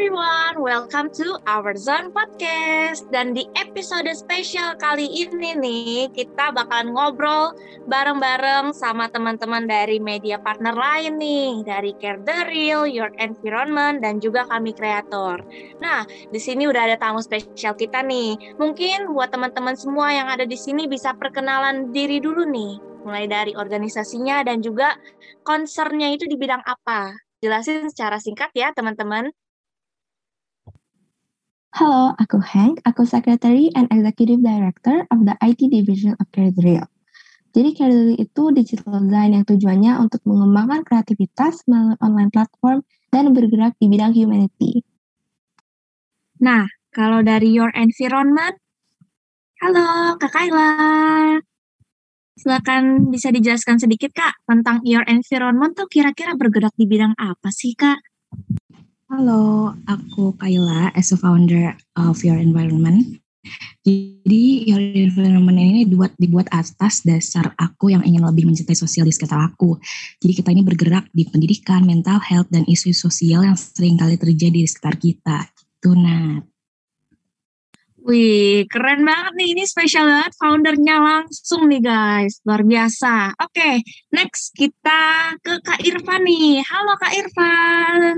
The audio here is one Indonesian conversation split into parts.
everyone, welcome to our Zone Podcast. Dan di episode spesial kali ini nih, kita bakalan ngobrol bareng-bareng sama teman-teman dari media partner lain nih, dari Care the Real, Your Environment, dan juga kami kreator. Nah, di sini udah ada tamu spesial kita nih. Mungkin buat teman-teman semua yang ada di sini bisa perkenalan diri dulu nih, mulai dari organisasinya dan juga concernnya itu di bidang apa. Jelasin secara singkat ya teman-teman. Halo, aku Hank. Aku Secretary and Executive Director of the IT Division of Career Jadi Career itu digital design yang tujuannya untuk mengembangkan kreativitas melalui online platform dan bergerak di bidang humanity. Nah, kalau dari Your Environment, halo Kak Kayla. Silakan bisa dijelaskan sedikit Kak tentang Your Environment tuh kira-kira bergerak di bidang apa sih Kak? Halo, aku Kayla as a founder of Your Environment. Jadi Your Environment ini dibuat dibuat atas dasar aku yang ingin lebih mencintai sosial di sekitar aku. Jadi kita ini bergerak di pendidikan, mental health, dan isu sosial yang sering kali terjadi di sekitar kita. Itu Nat. Wih, keren banget nih. Ini spesial banget foundernya langsung nih guys. Luar biasa. Oke, next kita ke Kak Irfan nih. Halo Kak Irfan.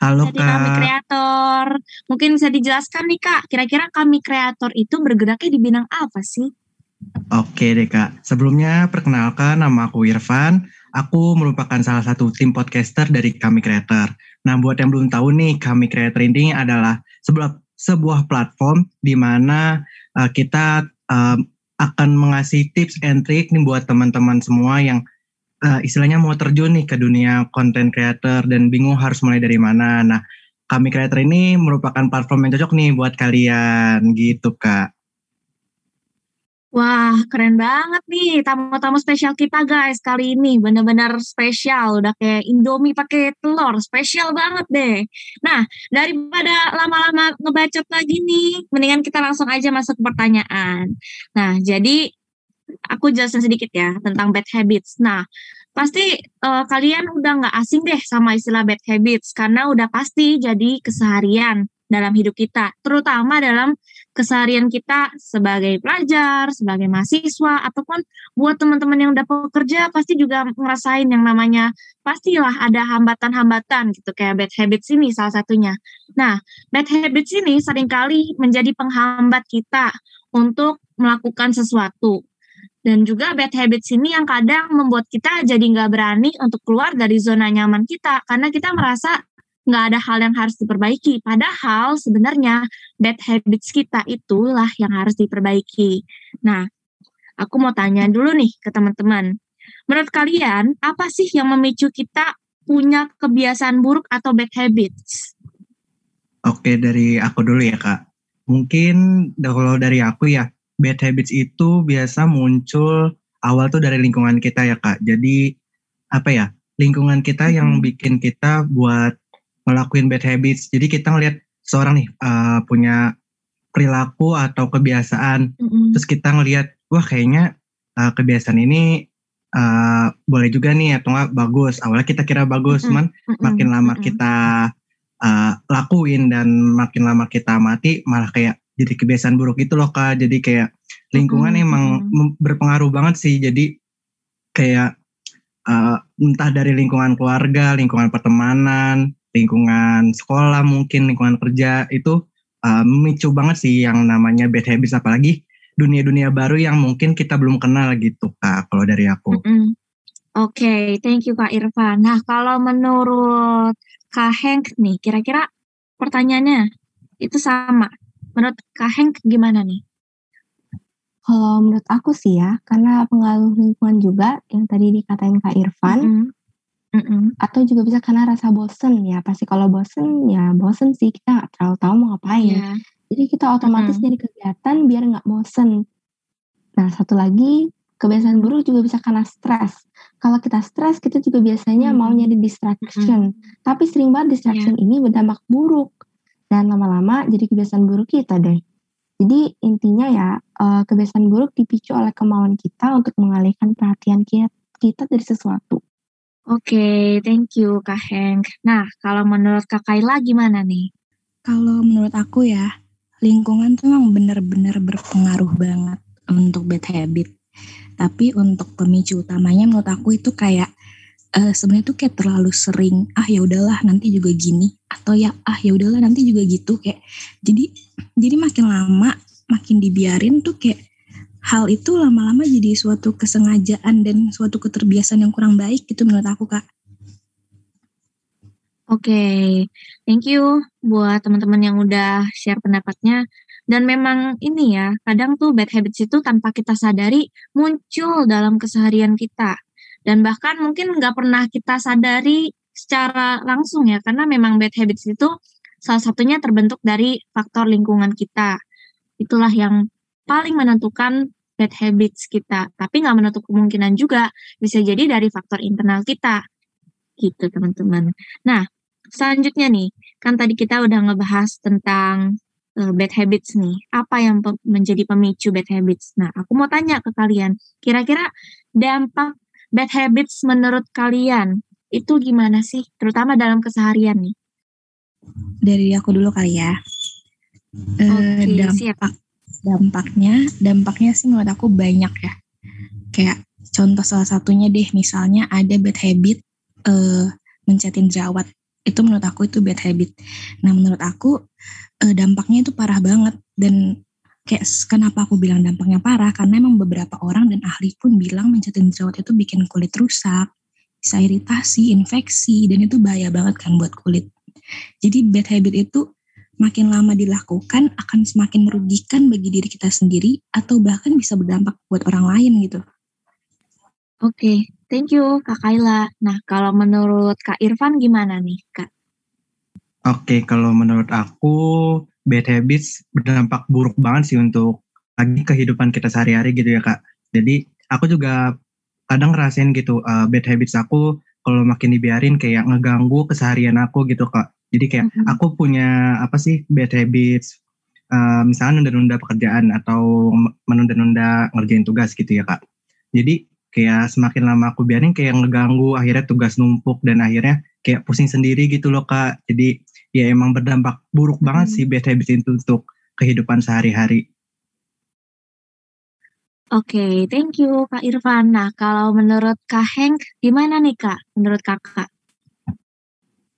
Halo Jadi Kak. kami kreator. Mungkin bisa dijelaskan nih Kak, kira-kira kami kreator itu bergeraknya di bidang apa sih? Oke deh Kak. Sebelumnya perkenalkan nama aku Irfan. Aku merupakan salah satu tim podcaster dari Kami Creator. Nah, buat yang belum tahu nih, Kami Creator ini adalah sebuah sebuah platform di mana uh, kita uh, akan mengasih tips and trick nih buat teman-teman semua yang uh, istilahnya mau terjun nih ke dunia content creator dan bingung harus mulai dari mana. Nah, kami creator ini merupakan platform yang cocok nih buat kalian gitu kak. Wah, keren banget nih tamu-tamu spesial kita guys kali ini. Bener-bener spesial, udah kayak Indomie pakai telur, spesial banget deh. Nah, daripada lama-lama ngebacot lagi nih, mendingan kita langsung aja masuk ke pertanyaan. Nah, jadi aku jelasin sedikit ya tentang bad habits. Nah, pasti uh, kalian udah nggak asing deh sama istilah bad habits karena udah pasti jadi keseharian dalam hidup kita, terutama dalam keseharian kita sebagai pelajar, sebagai mahasiswa, ataupun buat teman-teman yang udah bekerja pasti juga ngerasain yang namanya pastilah ada hambatan-hambatan gitu kayak bad habits ini salah satunya. Nah, bad habits ini sering kali menjadi penghambat kita untuk melakukan sesuatu dan juga bad habits ini yang kadang membuat kita jadi nggak berani untuk keluar dari zona nyaman kita karena kita merasa nggak ada hal yang harus diperbaiki. Padahal sebenarnya bad habits kita itulah yang harus diperbaiki. Nah, aku mau tanya dulu nih ke teman-teman. Menurut kalian, apa sih yang memicu kita punya kebiasaan buruk atau bad habits? Oke, dari aku dulu ya, Kak. Mungkin kalau dari aku ya, bad habits itu biasa muncul awal tuh dari lingkungan kita ya kak. Jadi apa ya lingkungan kita yang bikin kita buat ngelakuin bad habits. Jadi kita ngelihat seorang nih uh, punya perilaku atau kebiasaan, mm-hmm. terus kita ngelihat wah kayaknya uh, kebiasaan ini uh, boleh juga nih atau enggak bagus. Awalnya kita kira bagus, mm-hmm. cuman mm-hmm. makin lama mm-hmm. kita uh, lakuin dan makin lama kita mati malah kayak jadi kebiasaan buruk itu loh kak jadi kayak lingkungan hmm. emang berpengaruh banget sih jadi kayak uh, entah dari lingkungan keluarga lingkungan pertemanan lingkungan sekolah mungkin lingkungan kerja itu uh, memicu banget sih yang namanya bad habits apalagi dunia-dunia baru yang mungkin kita belum kenal gitu kak kalau dari aku. -hmm. Oke, okay, thank you Kak Irfan. Nah, kalau menurut Kak Henk nih, kira-kira pertanyaannya itu sama. Menurut Kak Henk gimana nih? Kalau menurut aku sih ya, karena pengaruh lingkungan juga yang tadi dikatain Kak Irfan, mm -hmm. Mm atau juga bisa karena rasa bosen ya. Pasti kalau bosen ya bosen sih kita nggak terlalu tahu mau ngapain. Yeah. Jadi kita otomatis jadi kegiatan biar nggak bosen. Nah satu lagi kebiasaan buruk juga bisa karena stres. Kalau kita stres kita juga biasanya mau nyari distraction. Mm -hmm. Tapi sering banget distraction yeah. ini berdampak buruk dan lama-lama jadi kebiasaan buruk kita deh. Jadi intinya ya uh, kebiasaan buruk dipicu oleh kemauan kita untuk mengalihkan perhatian kita dari sesuatu. Oke, okay, thank you Kak Henk. Nah, kalau menurut Kak Kaila gimana nih? Kalau menurut aku ya, lingkungan tuh memang benar-benar berpengaruh banget untuk bad habit. Tapi untuk pemicu utamanya menurut aku itu kayak uh, sebenarnya tuh kayak terlalu sering ah ya udahlah nanti juga gini atau ya ah ya udahlah nanti juga gitu kayak jadi jadi makin lama makin dibiarin tuh kayak hal itu lama-lama jadi suatu kesengajaan dan suatu keterbiasaan yang kurang baik gitu menurut aku kak. Oke, okay. thank you buat teman-teman yang udah share pendapatnya. Dan memang ini ya, kadang tuh bad habits itu tanpa kita sadari muncul dalam keseharian kita. Dan bahkan mungkin nggak pernah kita sadari secara langsung ya, karena memang bad habits itu salah satunya terbentuk dari faktor lingkungan kita. Itulah yang paling menentukan bad habits kita. Tapi nggak menutup kemungkinan juga bisa jadi dari faktor internal kita. Gitu teman-teman. Nah, selanjutnya nih, kan tadi kita udah ngebahas tentang uh, bad habits nih. Apa yang pe menjadi pemicu bad habits? Nah, aku mau tanya ke kalian, kira-kira dampak bad habits menurut kalian itu gimana sih? Terutama dalam keseharian nih. Dari aku dulu kali ya. Uh, okay, dampak siap dampaknya dampaknya sih menurut aku banyak ya. Kayak contoh salah satunya deh misalnya ada bad habit uh, mencetin jerawat. Itu menurut aku itu bad habit. Nah menurut aku uh, dampaknya itu parah banget. Dan kayak kenapa aku bilang dampaknya parah? Karena emang beberapa orang dan ahli pun bilang mencetin jerawat itu bikin kulit rusak bisa iritasi infeksi dan itu bahaya banget kan buat kulit. Jadi bad habit itu makin lama dilakukan akan semakin merugikan bagi diri kita sendiri atau bahkan bisa berdampak buat orang lain gitu. Oke, okay, thank you Kak Kaila. Nah, kalau menurut Kak Irfan gimana nih, Kak? Oke, okay, kalau menurut aku bad habits berdampak buruk banget sih untuk lagi kehidupan kita sehari-hari gitu ya, Kak. Jadi, aku juga kadang ngerasain gitu uh, bad habits aku kalau makin dibiarin kayak ngeganggu keseharian aku gitu, Kak jadi kayak mm-hmm. aku punya apa sih bad habits, uh, misalnya nunda-nunda pekerjaan atau menunda-nunda ngerjain tugas gitu ya kak. Jadi kayak semakin lama aku biarin kayak ngeganggu, akhirnya tugas numpuk dan akhirnya kayak pusing sendiri gitu loh kak. Jadi ya emang berdampak buruk mm-hmm. banget sih bad habits itu untuk kehidupan sehari-hari. Oke, okay, thank you Kak Irfan. Nah, kalau menurut Kak Henk, gimana nih Kak? Menurut Kakak?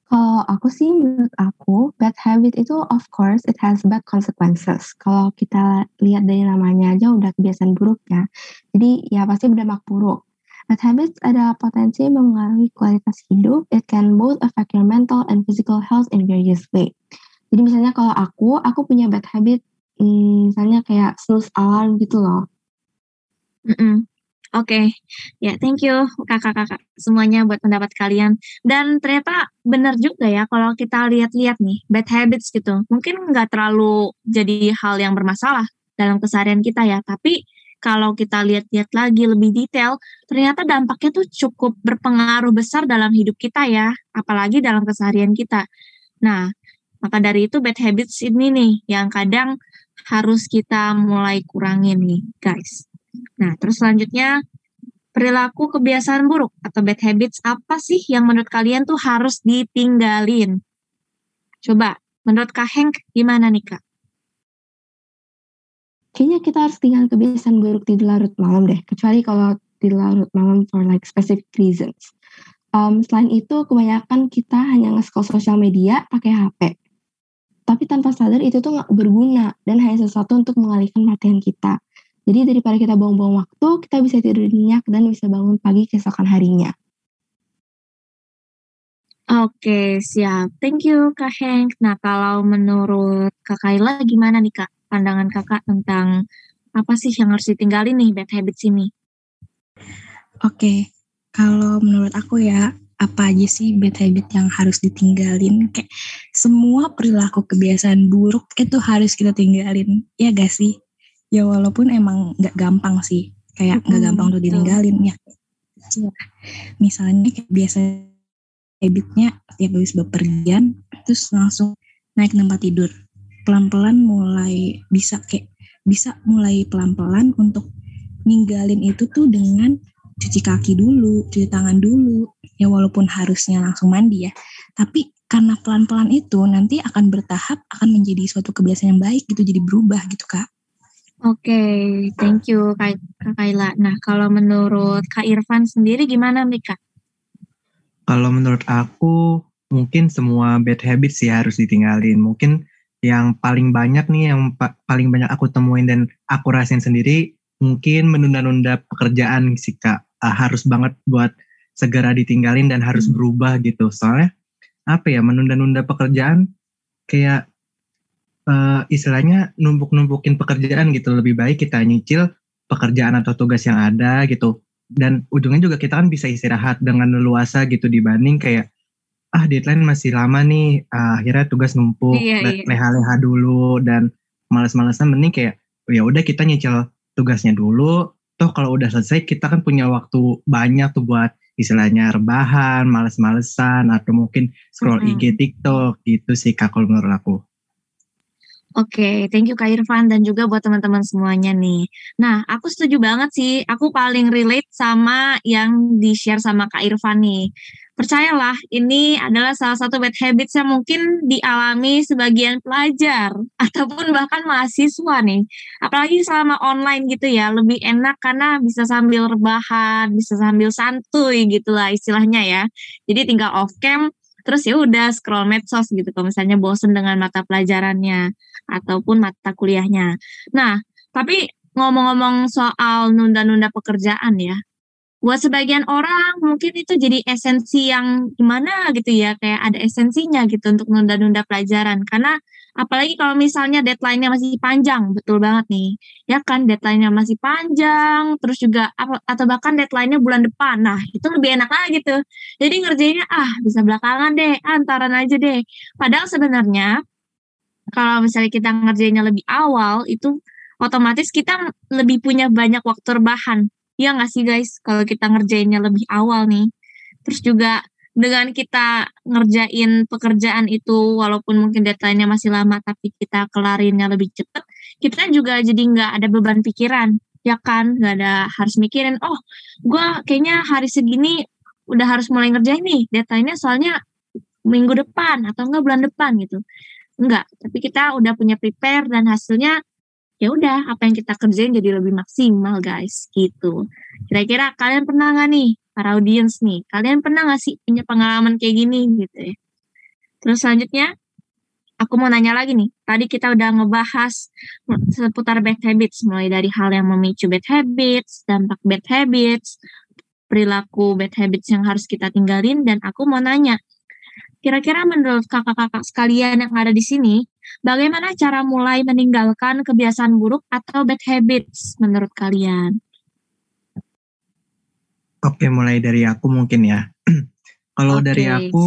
Kalau aku sih menurut aku, bad habit itu of course it has bad consequences. Kalau kita lihat dari namanya aja udah kebiasaan buruk ya. Jadi ya pasti berdampak buruk. Bad habits ada potensi mempengaruhi kualitas hidup. It can both affect your mental and physical health in various way. Jadi misalnya kalau aku, aku punya bad habit, hmm, misalnya kayak snooze alarm gitu loh. Mm -mm. Oke, okay. ya thank you kakak-kakak semuanya buat pendapat kalian. Dan ternyata benar juga ya kalau kita lihat-lihat nih bad habits gitu, mungkin nggak terlalu jadi hal yang bermasalah dalam keseharian kita ya. Tapi kalau kita lihat-lihat lagi lebih detail, ternyata dampaknya tuh cukup berpengaruh besar dalam hidup kita ya, apalagi dalam keseharian kita. Nah, maka dari itu bad habits ini nih yang kadang harus kita mulai kurangin nih, guys. Nah, terus selanjutnya perilaku kebiasaan buruk atau bad habits apa sih yang menurut kalian tuh harus ditinggalin? Coba, menurut Kak Henk gimana nih Kak? Kayaknya kita harus tinggal kebiasaan buruk di larut malam deh, kecuali kalau di larut malam for like specific reasons. Um, selain itu, kebanyakan kita hanya nge-scroll sosial media pakai HP. Tapi tanpa sadar itu tuh nggak berguna dan hanya sesuatu untuk mengalihkan perhatian kita. Jadi daripada kita buang-buang waktu, kita bisa tidur nyenyak dan bisa bangun pagi keesokan harinya. Oke, siap. Thank you, Kak Henk. Nah, kalau menurut Kak Kaila, gimana nih, Kak? Pandangan Kakak tentang apa sih yang harus ditinggalin nih bad habits ini? Oke, kalau menurut aku ya, apa aja sih bad habit yang harus ditinggalin? Kayak semua perilaku kebiasaan buruk itu harus kita tinggalin, ya gak sih? Ya walaupun emang nggak gampang sih kayak nggak hmm, gampang untuk ditinggalin ya misalnya kayak biasa habitnya tiap habis bepergian terus langsung naik tempat tidur pelan-pelan mulai bisa kayak bisa mulai pelan-pelan untuk ninggalin itu tuh dengan cuci kaki dulu, cuci tangan dulu. Ya walaupun harusnya langsung mandi ya. Tapi karena pelan-pelan itu nanti akan bertahap akan menjadi suatu kebiasaan yang baik gitu jadi berubah gitu kak. Oke, okay, thank you Kak, Kak Kaila. Nah, kalau menurut Kak Irfan sendiri gimana nih Kak? Kalau menurut aku mungkin semua bad habits sih harus ditinggalin. Mungkin yang paling banyak nih yang pa paling banyak aku temuin dan aku rasain sendiri mungkin menunda-nunda pekerjaan sih Kak. Uh, harus banget buat segera ditinggalin dan harus hmm. berubah gitu. Soalnya apa ya menunda-nunda pekerjaan kayak uh, istilahnya numpuk-numpukin pekerjaan gitu lebih baik kita nyicil pekerjaan atau tugas yang ada gitu dan ujungnya juga kita kan bisa istirahat dengan leluasa gitu dibanding kayak ah deadline masih lama nih uh, akhirnya tugas numpuk iya, iya. leha-leha dulu dan males-malesan mending kayak ya udah kita nyicil tugasnya dulu toh kalau udah selesai kita kan punya waktu banyak tuh buat istilahnya rebahan, males-malesan, atau mungkin scroll hmm. IG, TikTok gitu sih kak kalau menurut aku. Oke, okay, thank you Kak Irfan dan juga buat teman-teman semuanya nih. Nah, aku setuju banget sih. Aku paling relate sama yang di-share sama Kak Irfan nih percayalah ini adalah salah satu bad habits yang mungkin dialami sebagian pelajar ataupun bahkan mahasiswa nih. Apalagi selama online gitu ya, lebih enak karena bisa sambil rebahan, bisa sambil santuy gitu lah istilahnya ya. Jadi tinggal off cam terus ya udah scroll medsos gitu kalau misalnya bosen dengan mata pelajarannya ataupun mata kuliahnya. Nah, tapi ngomong-ngomong soal nunda-nunda pekerjaan ya, buat sebagian orang mungkin itu jadi esensi yang gimana gitu ya kayak ada esensinya gitu untuk nunda-nunda pelajaran. Karena apalagi kalau misalnya deadline-nya masih panjang betul banget nih. Ya kan deadline-nya masih panjang terus juga atau bahkan deadline-nya bulan depan. Nah itu lebih enak lagi gitu jadi ngerjainnya ah bisa belakangan deh antaran aja deh. Padahal sebenarnya kalau misalnya kita ngerjainnya lebih awal itu otomatis kita lebih punya banyak waktu rebahan Iya nggak sih guys, kalau kita ngerjainnya lebih awal nih. Terus juga dengan kita ngerjain pekerjaan itu walaupun mungkin deadline-nya masih lama tapi kita kelarinnya lebih cepat, kita juga jadi nggak ada beban pikiran, ya kan? Nggak ada harus mikirin, oh gue kayaknya hari segini udah harus mulai ngerjain nih, deadline-nya soalnya minggu depan atau enggak bulan depan gitu. Enggak, tapi kita udah punya prepare dan hasilnya ya udah apa yang kita kerjain jadi lebih maksimal guys gitu. Kira-kira kalian pernah nggak nih para audiens nih kalian pernah nggak sih punya pengalaman kayak gini gitu ya? Terus selanjutnya aku mau nanya lagi nih. Tadi kita udah ngebahas seputar bad habits mulai dari hal yang memicu bad habits dampak bad habits perilaku bad habits yang harus kita tinggalin dan aku mau nanya Kira-kira menurut kakak-kakak sekalian yang ada di sini, bagaimana cara mulai meninggalkan kebiasaan buruk atau bad habits menurut kalian? Oke, mulai dari aku mungkin ya. Kalau okay. dari aku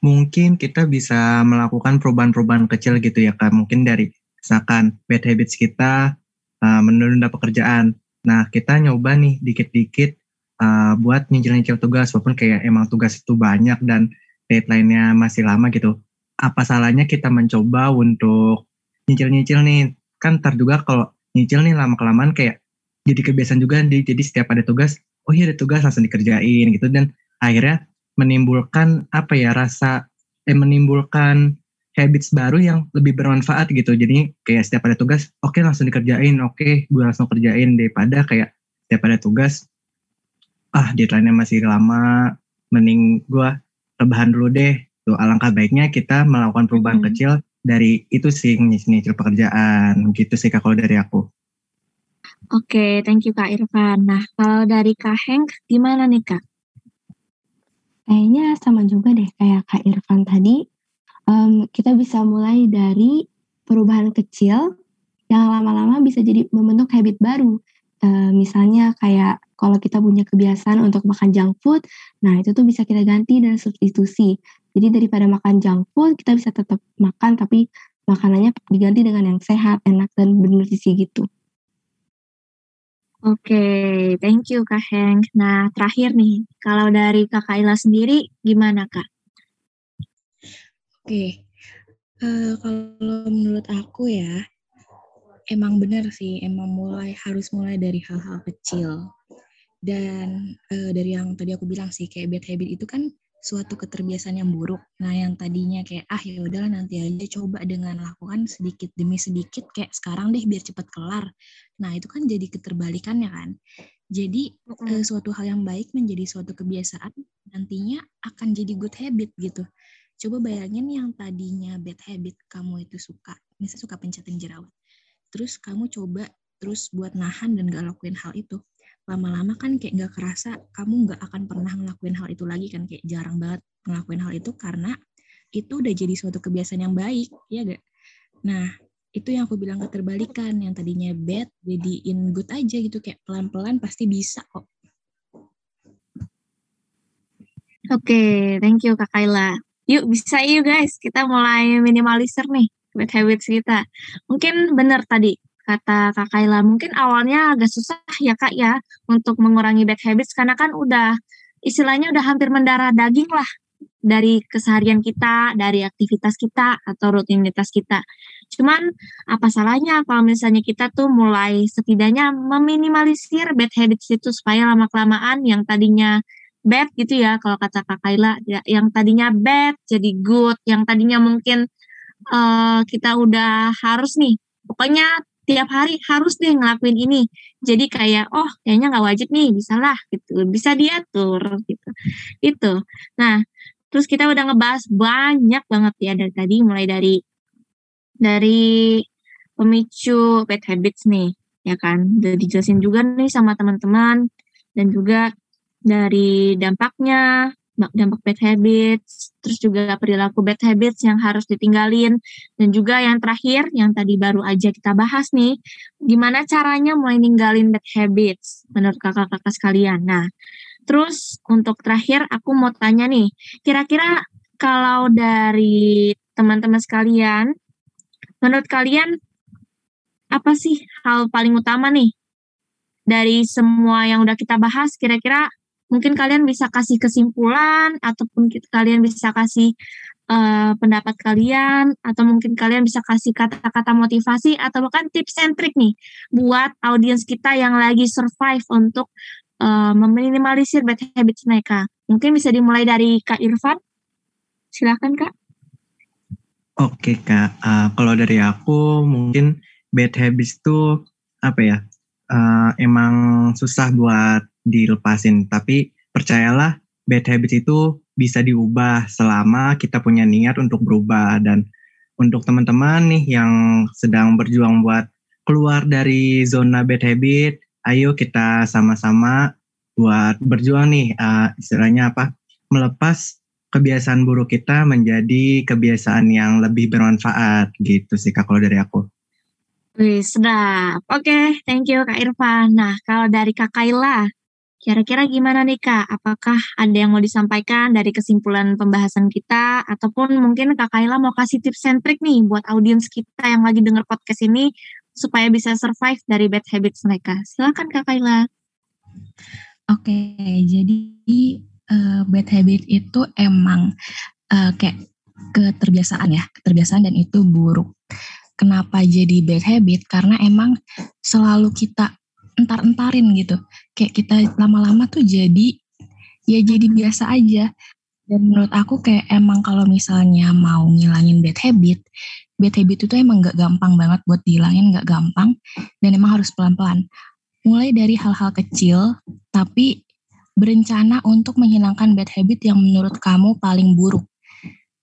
mungkin kita bisa melakukan perubahan-perubahan kecil gitu ya Kak. Mungkin dari misalkan bad habits kita uh, menunda pekerjaan. Nah, kita nyoba nih dikit-dikit uh, buat nyicil-nyicil tugas walaupun kayak emang tugas itu banyak dan deadline-nya masih lama gitu, apa salahnya kita mencoba untuk nyicil-nyicil nih? Kan ntar juga kalau nyicil nih lama-kelamaan kayak jadi kebiasaan juga, jadi setiap ada tugas, oh iya ada tugas langsung dikerjain gitu, dan akhirnya menimbulkan apa ya rasa, eh menimbulkan habits baru yang lebih bermanfaat gitu. Jadi kayak setiap ada tugas, oke okay, langsung dikerjain, oke okay, gue langsung kerjain daripada kayak setiap ada tugas, ah deadline-nya masih lama, mending gue rebahan dulu deh. Tuh alangkah baiknya kita melakukan perubahan hmm. kecil dari itu sih nyicil pekerjaan gitu sih kak kalau dari aku. Oke, okay, thank you Kak Irfan. Nah, kalau dari Kak Henk, gimana nih Kak? Kayaknya sama juga deh kayak Kak Irfan tadi. Um, kita bisa mulai dari perubahan kecil yang lama-lama bisa jadi membentuk habit baru. Uh, misalnya kayak kalau kita punya kebiasaan untuk makan junk food, nah itu tuh bisa kita ganti dan substitusi. Jadi daripada makan junk food, kita bisa tetap makan tapi makanannya diganti dengan yang sehat, enak dan bernutrisi gitu. Oke, okay, thank you Kak Heng. Nah, terakhir nih, kalau dari Kak Kaila sendiri, gimana Kak? Oke, okay. uh, eh, kalau menurut aku ya, emang benar sih, emang mulai harus mulai dari hal-hal kecil Dan uh, dari yang tadi aku bilang sih kayak bad habit itu kan suatu keterbiasaan yang buruk. Nah, yang tadinya kayak ah ya udahlah nanti aja coba dengan lakukan sedikit demi sedikit kayak sekarang deh biar cepat kelar. Nah, itu kan jadi keterbalikannya kan. Jadi mm -hmm. suatu hal yang baik menjadi suatu kebiasaan nantinya akan jadi good habit gitu. Coba bayangin yang tadinya bad habit kamu itu suka, misalnya suka pencetin jerawat. Terus kamu coba terus buat nahan dan gak lakuin hal itu lama-lama kan kayak nggak kerasa kamu nggak akan pernah ngelakuin hal itu lagi kan kayak jarang banget ngelakuin hal itu karena itu udah jadi suatu kebiasaan yang baik ya gak nah itu yang aku bilang keterbalikan yang tadinya bad jadiin good aja gitu kayak pelan-pelan pasti bisa kok Oke, okay, thank you Kak Kayla. Yuk bisa yuk guys, kita mulai minimalisir nih bad habits kita. Mungkin benar tadi kata Kak Kayla. Mungkin awalnya agak susah ya Kak ya untuk mengurangi bad habits karena kan udah istilahnya udah hampir mendarah daging lah dari keseharian kita, dari aktivitas kita atau rutinitas kita. Cuman apa salahnya kalau misalnya kita tuh mulai setidaknya meminimalisir bad habits itu supaya lama-kelamaan yang tadinya bad gitu ya kalau kata Kak Kayla ya, yang tadinya bad jadi good, yang tadinya mungkin uh, kita udah harus nih pokoknya tiap hari harus deh ngelakuin ini. Jadi kayak oh kayaknya nggak wajib nih, bisa lah gitu, bisa diatur gitu. Itu. Nah, terus kita udah ngebahas banyak banget ya dari tadi, mulai dari dari pemicu bad habits nih, ya kan. Udah dijelasin juga nih sama teman-teman dan juga dari dampaknya, dampak bad habits, terus juga perilaku bad habits yang harus ditinggalin, dan juga yang terakhir yang tadi baru aja kita bahas nih, gimana caranya mulai ninggalin bad habits menurut kakak-kakak sekalian. Nah, terus untuk terakhir aku mau tanya nih, kira-kira kalau dari teman-teman sekalian, menurut kalian apa sih hal paling utama nih dari semua yang udah kita bahas kira-kira mungkin kalian bisa kasih kesimpulan ataupun kalian bisa kasih uh, pendapat kalian atau mungkin kalian bisa kasih kata-kata motivasi atau bahkan tips and trick nih buat audiens kita yang lagi survive untuk uh, meminimalisir bad habits mereka. Mungkin bisa dimulai dari Kak Irfan. Silahkan Kak. Oke Kak, uh, kalau dari aku mungkin bad habits itu apa ya? Uh, emang susah buat dilepasin. Tapi percayalah bad habits itu bisa diubah selama kita punya niat untuk berubah dan untuk teman-teman nih yang sedang berjuang buat keluar dari zona bad habit, ayo kita sama-sama buat berjuang nih uh, istilahnya apa? melepas kebiasaan buruk kita menjadi kebiasaan yang lebih bermanfaat gitu sih Kak kalau dari aku. Wih, sedap. Oke, okay, thank you Kak Irfan. Nah, kalau dari Kak Kaila, Kira-kira gimana nih Kak? Apakah ada yang mau disampaikan dari kesimpulan pembahasan kita? Ataupun mungkin Kak Kaila mau kasih tips and nih buat audiens kita yang lagi denger podcast ini supaya bisa survive dari bad habits mereka. Silakan Kak Kaila. Oke, jadi uh, bad habit itu emang uh, kayak keterbiasaan ya, keterbiasaan dan itu buruk. Kenapa jadi bad habit? Karena emang selalu kita entar-entarin gitu. Kayak kita lama-lama tuh jadi ya jadi biasa aja. Dan menurut aku kayak emang kalau misalnya mau ngilangin bad habit, bad habit itu emang gak gampang banget buat dihilangin, gak gampang. Dan emang harus pelan-pelan. Mulai dari hal-hal kecil, tapi berencana untuk menghilangkan bad habit yang menurut kamu paling buruk.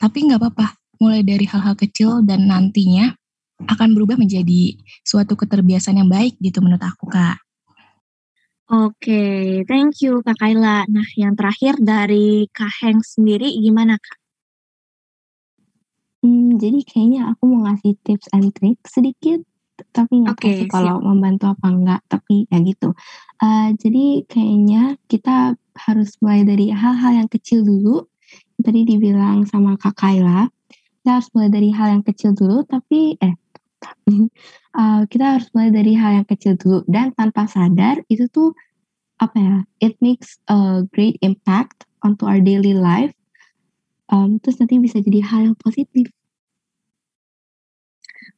Tapi nggak apa-apa, mulai dari hal-hal kecil dan nantinya akan berubah menjadi suatu keterbiasaan yang baik gitu menurut aku kak. Oke, thank you Kak Kaila. Nah, yang terakhir dari Kak Heng sendiri gimana Kak? Hmm, jadi kayaknya aku mau ngasih tips and trick sedikit, tapi nggak okay, kalau membantu apa enggak, tapi ya gitu. Uh, jadi kayaknya kita harus mulai dari hal-hal yang kecil dulu. Tadi dibilang sama Kak Kaila, kita harus mulai dari hal yang kecil dulu, tapi eh uh, kita harus mulai dari hal yang kecil dulu. Dan tanpa sadar itu tuh apa ya it makes a great impact onto our daily life. Um, terus nanti bisa jadi hal yang positif.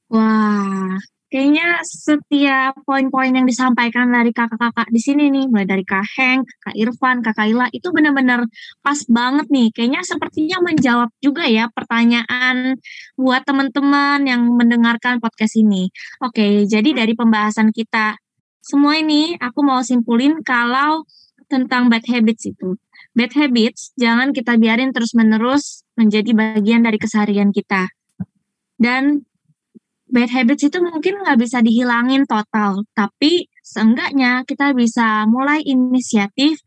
Wah kayaknya setiap poin-poin yang disampaikan dari kakak-kakak di sini nih, mulai dari Kak Heng, Kak Irfan, Kak Kaila, itu benar-benar pas banget nih. Kayaknya sepertinya menjawab juga ya pertanyaan buat teman-teman yang mendengarkan podcast ini. Oke, jadi dari pembahasan kita semua ini, aku mau simpulin kalau tentang bad habits itu. Bad habits jangan kita biarin terus-menerus menjadi bagian dari keseharian kita. Dan bad habits itu mungkin nggak bisa dihilangin total, tapi seenggaknya kita bisa mulai inisiatif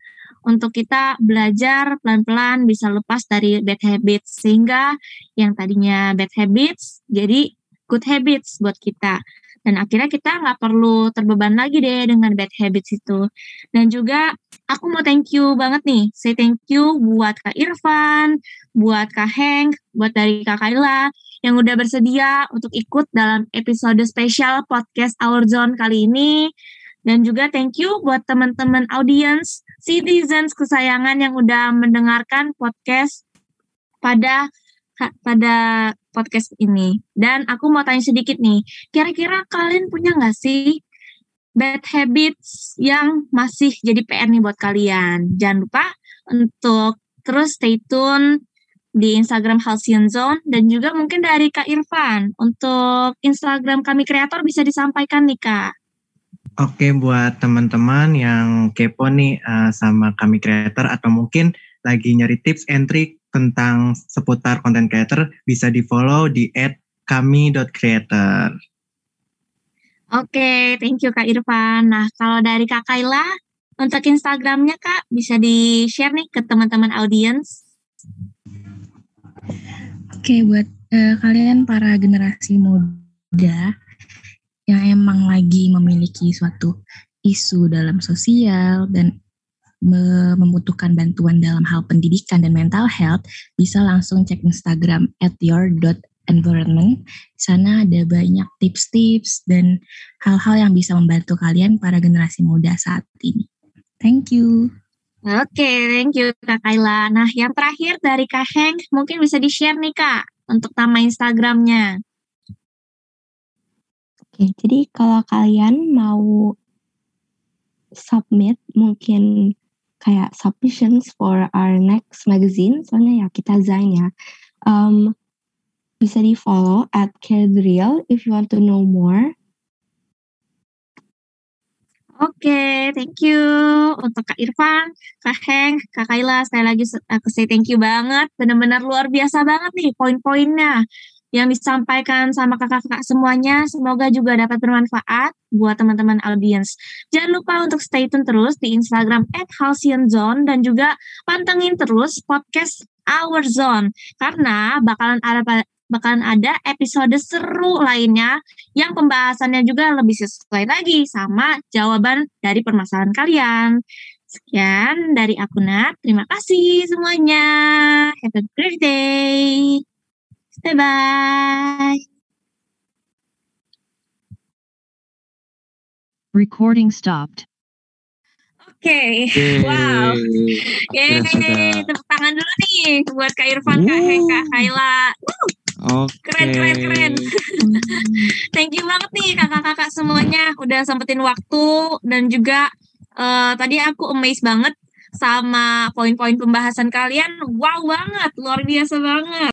untuk kita belajar pelan-pelan bisa lepas dari bad habits. Sehingga yang tadinya bad habits jadi good habits buat kita. Dan akhirnya kita nggak perlu terbeban lagi deh dengan bad habits itu. Dan juga aku mau thank you banget nih. Say thank you buat Kak Irfan buat Kak Heng buat dari Kak Kaila yang udah bersedia untuk ikut dalam episode spesial podcast Our Zone kali ini. Dan juga thank you buat teman-teman audience, citizens kesayangan yang udah mendengarkan podcast pada pada podcast ini. Dan aku mau tanya sedikit nih, kira-kira kalian punya nggak sih bad habits yang masih jadi PR nih buat kalian? Jangan lupa untuk terus stay tune di Instagram Halcyon Zone dan juga mungkin dari Kak Irfan. Untuk Instagram kami kreator bisa disampaikan nih Kak. Oke buat teman-teman yang kepo nih uh, sama kami kreator atau mungkin lagi nyari tips and trick tentang seputar konten creator bisa di follow di @kami.creator. Oke, thank you Kak Irfan. Nah, kalau dari Kak Kaila, untuk Instagramnya Kak, bisa di-share nih ke teman-teman audiens. Oke, buat uh, kalian para generasi muda yang emang lagi memiliki suatu isu dalam sosial dan membutuhkan bantuan dalam hal pendidikan dan mental health, bisa langsung cek Instagram at your.environment. Di sana ada banyak tips-tips dan hal-hal yang bisa membantu kalian para generasi muda saat ini. Thank you. Oke, okay, thank you Kak Kaila. Nah, yang terakhir dari Kak Heng, mungkin bisa di-share nih Kak, untuk nama Instagramnya. Oke, okay, jadi kalau kalian mau submit mungkin kayak submissions for our next magazine, soalnya ya kita Zain ya, um, bisa di follow at Caredreal if you want to know more. Oke, okay, thank you untuk Kak Irfan, Kak Heng, Kak Kaila. Sekali lagi aku say thank you banget. Benar-benar luar biasa banget nih poin-poinnya yang disampaikan sama kakak-kakak semuanya. Semoga juga dapat bermanfaat buat teman-teman audiens. Jangan lupa untuk stay tune terus di Instagram at Zone dan juga pantengin terus podcast Our Zone karena bakalan ada bakalan ada episode seru lainnya yang pembahasannya juga lebih sesuai lagi sama jawaban dari permasalahan kalian. Sekian dari aku Nat. Terima kasih semuanya. Have a great day. Bye-bye. Recording stopped. Oke, okay. wow. Yeay, tepuk tangan dulu nih buat Kak Irfan, Kak Heka, Kak Okay. Keren, keren, keren. Thank you banget nih kakak-kakak semuanya udah sempetin waktu dan juga uh, tadi aku amazed banget sama poin-poin pembahasan kalian. Wow banget, luar biasa banget.